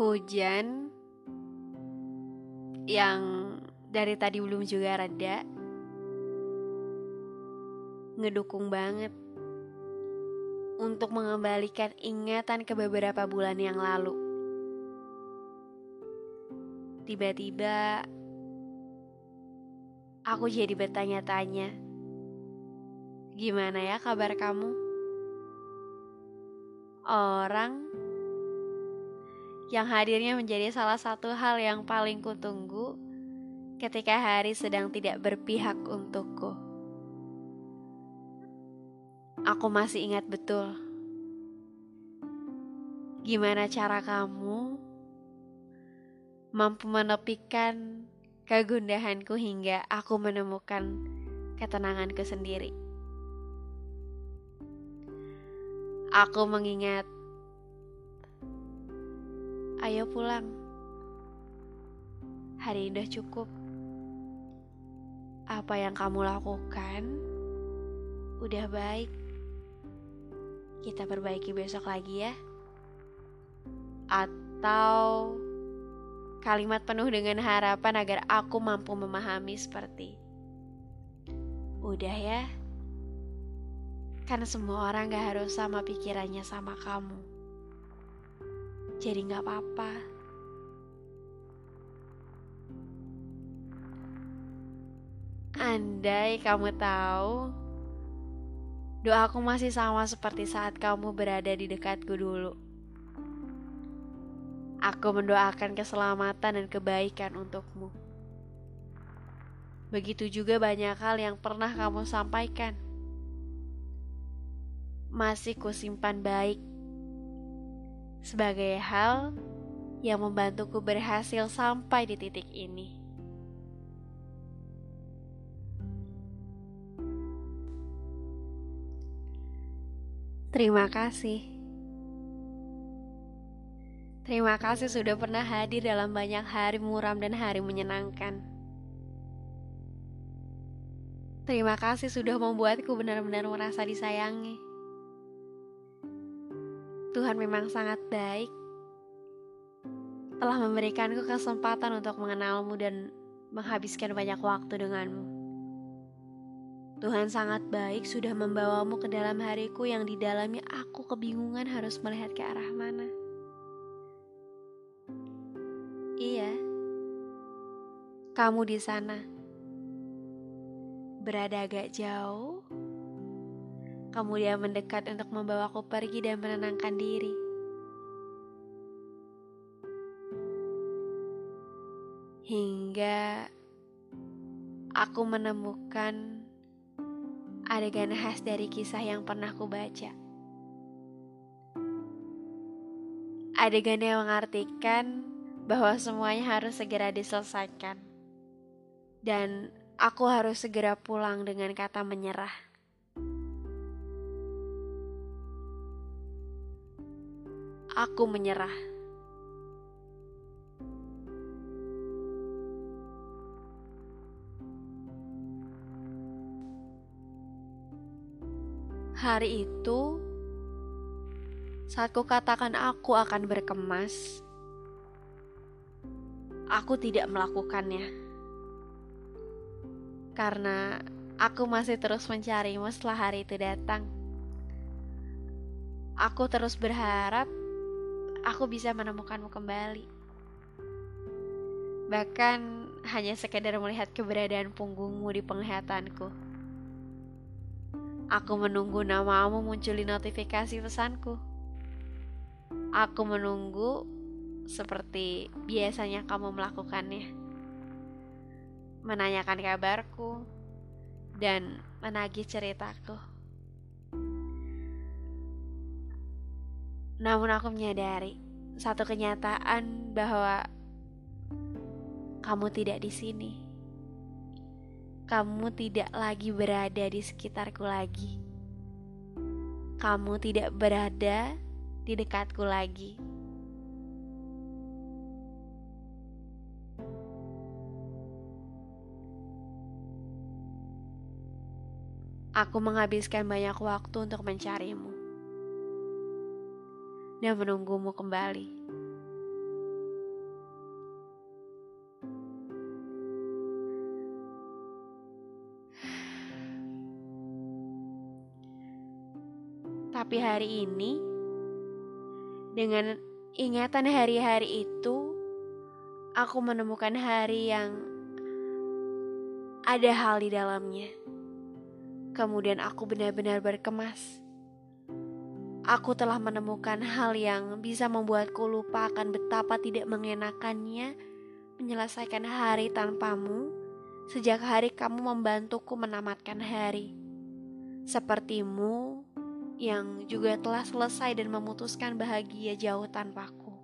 Hujan yang dari tadi belum juga reda ngedukung banget untuk mengembalikan ingatan ke beberapa bulan yang lalu. Tiba-tiba aku jadi bertanya-tanya, gimana ya kabar kamu? Orang yang hadirnya menjadi salah satu hal yang paling kutunggu ketika hari sedang tidak berpihak untukku. Aku masih ingat betul gimana cara kamu mampu menepikan kegundahanku hingga aku menemukan ketenanganku sendiri. Aku mengingat Ayo pulang. Hari ini udah cukup. Apa yang kamu lakukan udah baik. Kita perbaiki besok lagi ya. Atau kalimat penuh dengan harapan agar aku mampu memahami seperti Udah ya. Karena semua orang gak harus sama pikirannya sama kamu. Jadi gak apa-apa. Andai kamu tahu, doaku masih sama seperti saat kamu berada di dekatku dulu. Aku mendoakan keselamatan dan kebaikan untukmu. Begitu juga banyak hal yang pernah kamu sampaikan. Masih kusimpan baik sebagai hal yang membantuku berhasil sampai di titik ini. Terima kasih. Terima kasih sudah pernah hadir dalam banyak hari muram dan hari menyenangkan. Terima kasih sudah membuatku benar-benar merasa disayangi. Tuhan memang sangat baik telah memberikanku kesempatan untuk mengenalmu dan menghabiskan banyak waktu denganmu. Tuhan sangat baik sudah membawamu ke dalam hariku yang di dalamnya aku kebingungan harus melihat ke arah mana. Iya, kamu di sana berada agak jauh Kemudian mendekat untuk membawaku pergi dan menenangkan diri. Hingga aku menemukan adegan khas dari kisah yang pernah ku baca. Adegan yang mengartikan bahwa semuanya harus segera diselesaikan. Dan aku harus segera pulang dengan kata menyerah. Aku menyerah. Hari itu, saat ku katakan aku akan berkemas, aku tidak melakukannya. Karena aku masih terus mencarimu setelah hari itu datang. Aku terus berharap aku bisa menemukanmu kembali. Bahkan hanya sekedar melihat keberadaan punggungmu di penglihatanku. Aku menunggu namamu muncul di notifikasi pesanku. Aku menunggu seperti biasanya kamu melakukannya. Menanyakan kabarku dan menagih ceritaku. Namun aku menyadari satu kenyataan bahwa kamu tidak di sini. Kamu tidak lagi berada di sekitarku lagi. Kamu tidak berada di dekatku lagi. Aku menghabiskan banyak waktu untuk mencarimu dan menunggumu kembali. Tapi hari ini, dengan ingatan hari-hari itu, aku menemukan hari yang ada hal di dalamnya. Kemudian aku benar-benar berkemas Aku telah menemukan hal yang bisa membuatku lupa akan betapa tidak mengenakannya menyelesaikan hari tanpamu sejak hari kamu membantuku menamatkan hari. Sepertimu yang juga telah selesai dan memutuskan bahagia jauh tanpaku.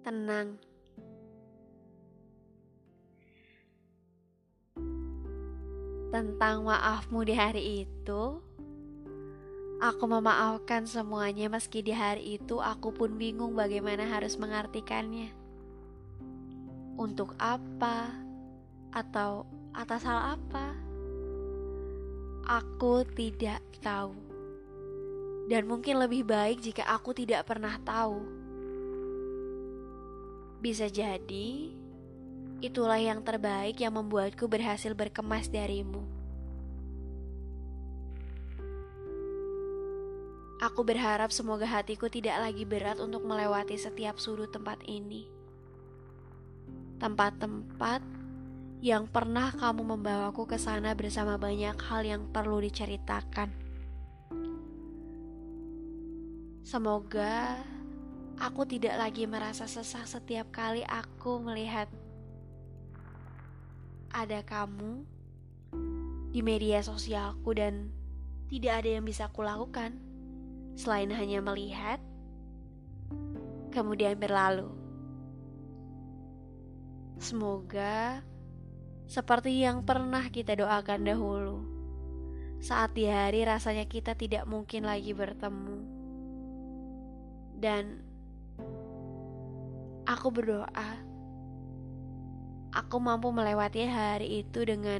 Tenang. Tentang maafmu di hari itu, aku memaafkan semuanya meski di hari itu aku pun bingung bagaimana harus mengartikannya. Untuk apa? Atau atas hal apa? Aku tidak tahu. Dan mungkin lebih baik jika aku tidak pernah tahu bisa jadi itulah yang terbaik yang membuatku berhasil berkemas darimu. Aku berharap semoga hatiku tidak lagi berat untuk melewati setiap sudut tempat ini. Tempat-tempat yang pernah kamu membawaku ke sana bersama banyak hal yang perlu diceritakan. Semoga Aku tidak lagi merasa sesah setiap kali aku melihat ada kamu di media sosialku dan tidak ada yang bisa aku lakukan selain hanya melihat kemudian berlalu. Semoga seperti yang pernah kita doakan dahulu. Saat di hari rasanya kita tidak mungkin lagi bertemu. Dan Aku berdoa, aku mampu melewati hari itu dengan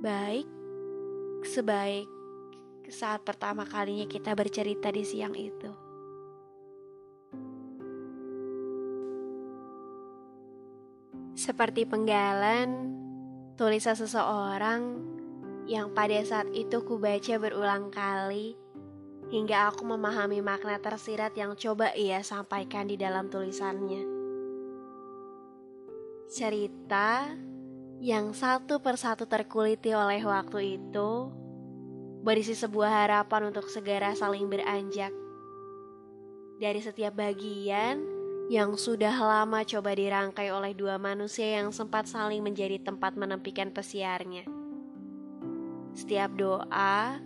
baik, sebaik saat pertama kalinya kita bercerita di siang itu. Seperti penggalan, tulisan seseorang yang pada saat itu ku baca berulang kali hingga aku memahami makna tersirat yang coba ia sampaikan di dalam tulisannya. Cerita yang satu persatu terkuliti oleh waktu itu berisi sebuah harapan untuk segera saling beranjak. Dari setiap bagian yang sudah lama coba dirangkai oleh dua manusia yang sempat saling menjadi tempat menempikan pesiarnya. Setiap doa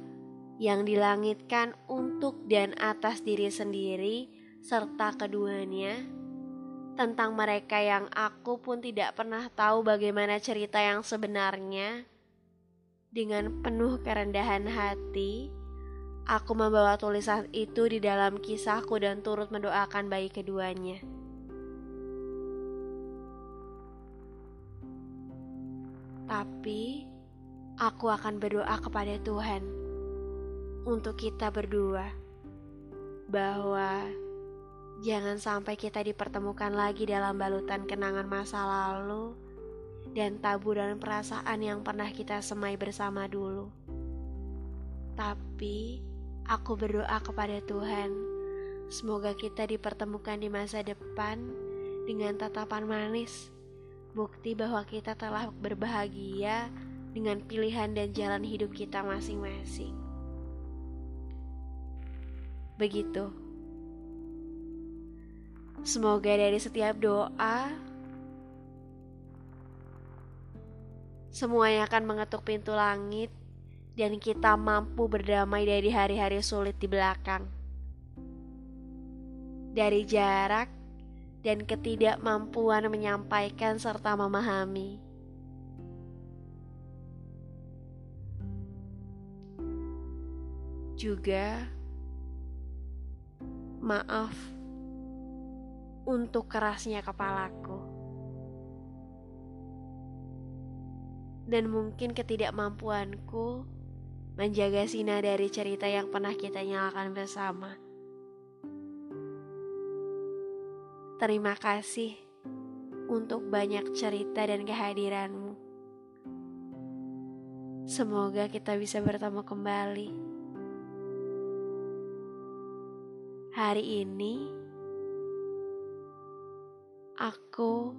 yang dilangitkan untuk dan atas diri sendiri serta keduanya tentang mereka yang aku pun tidak pernah tahu bagaimana cerita yang sebenarnya. Dengan penuh kerendahan hati, aku membawa tulisan itu di dalam kisahku dan turut mendoakan bayi keduanya. Tapi, aku akan berdoa kepada Tuhan untuk kita berdua bahwa jangan sampai kita dipertemukan lagi dalam balutan kenangan masa lalu dan taburan perasaan yang pernah kita semai bersama dulu. Tapi aku berdoa kepada Tuhan, semoga kita dipertemukan di masa depan dengan tatapan manis, bukti bahwa kita telah berbahagia dengan pilihan dan jalan hidup kita masing-masing. Begitu. Semoga dari setiap doa semuanya akan mengetuk pintu langit dan kita mampu berdamai dari hari-hari sulit di belakang. Dari jarak dan ketidakmampuan menyampaikan serta memahami. Juga Maaf untuk kerasnya kepalaku. Dan mungkin ketidakmampuanku menjaga sinar dari cerita yang pernah kita nyalakan bersama. Terima kasih untuk banyak cerita dan kehadiranmu. Semoga kita bisa bertemu kembali. Hari ini aku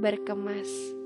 berkemas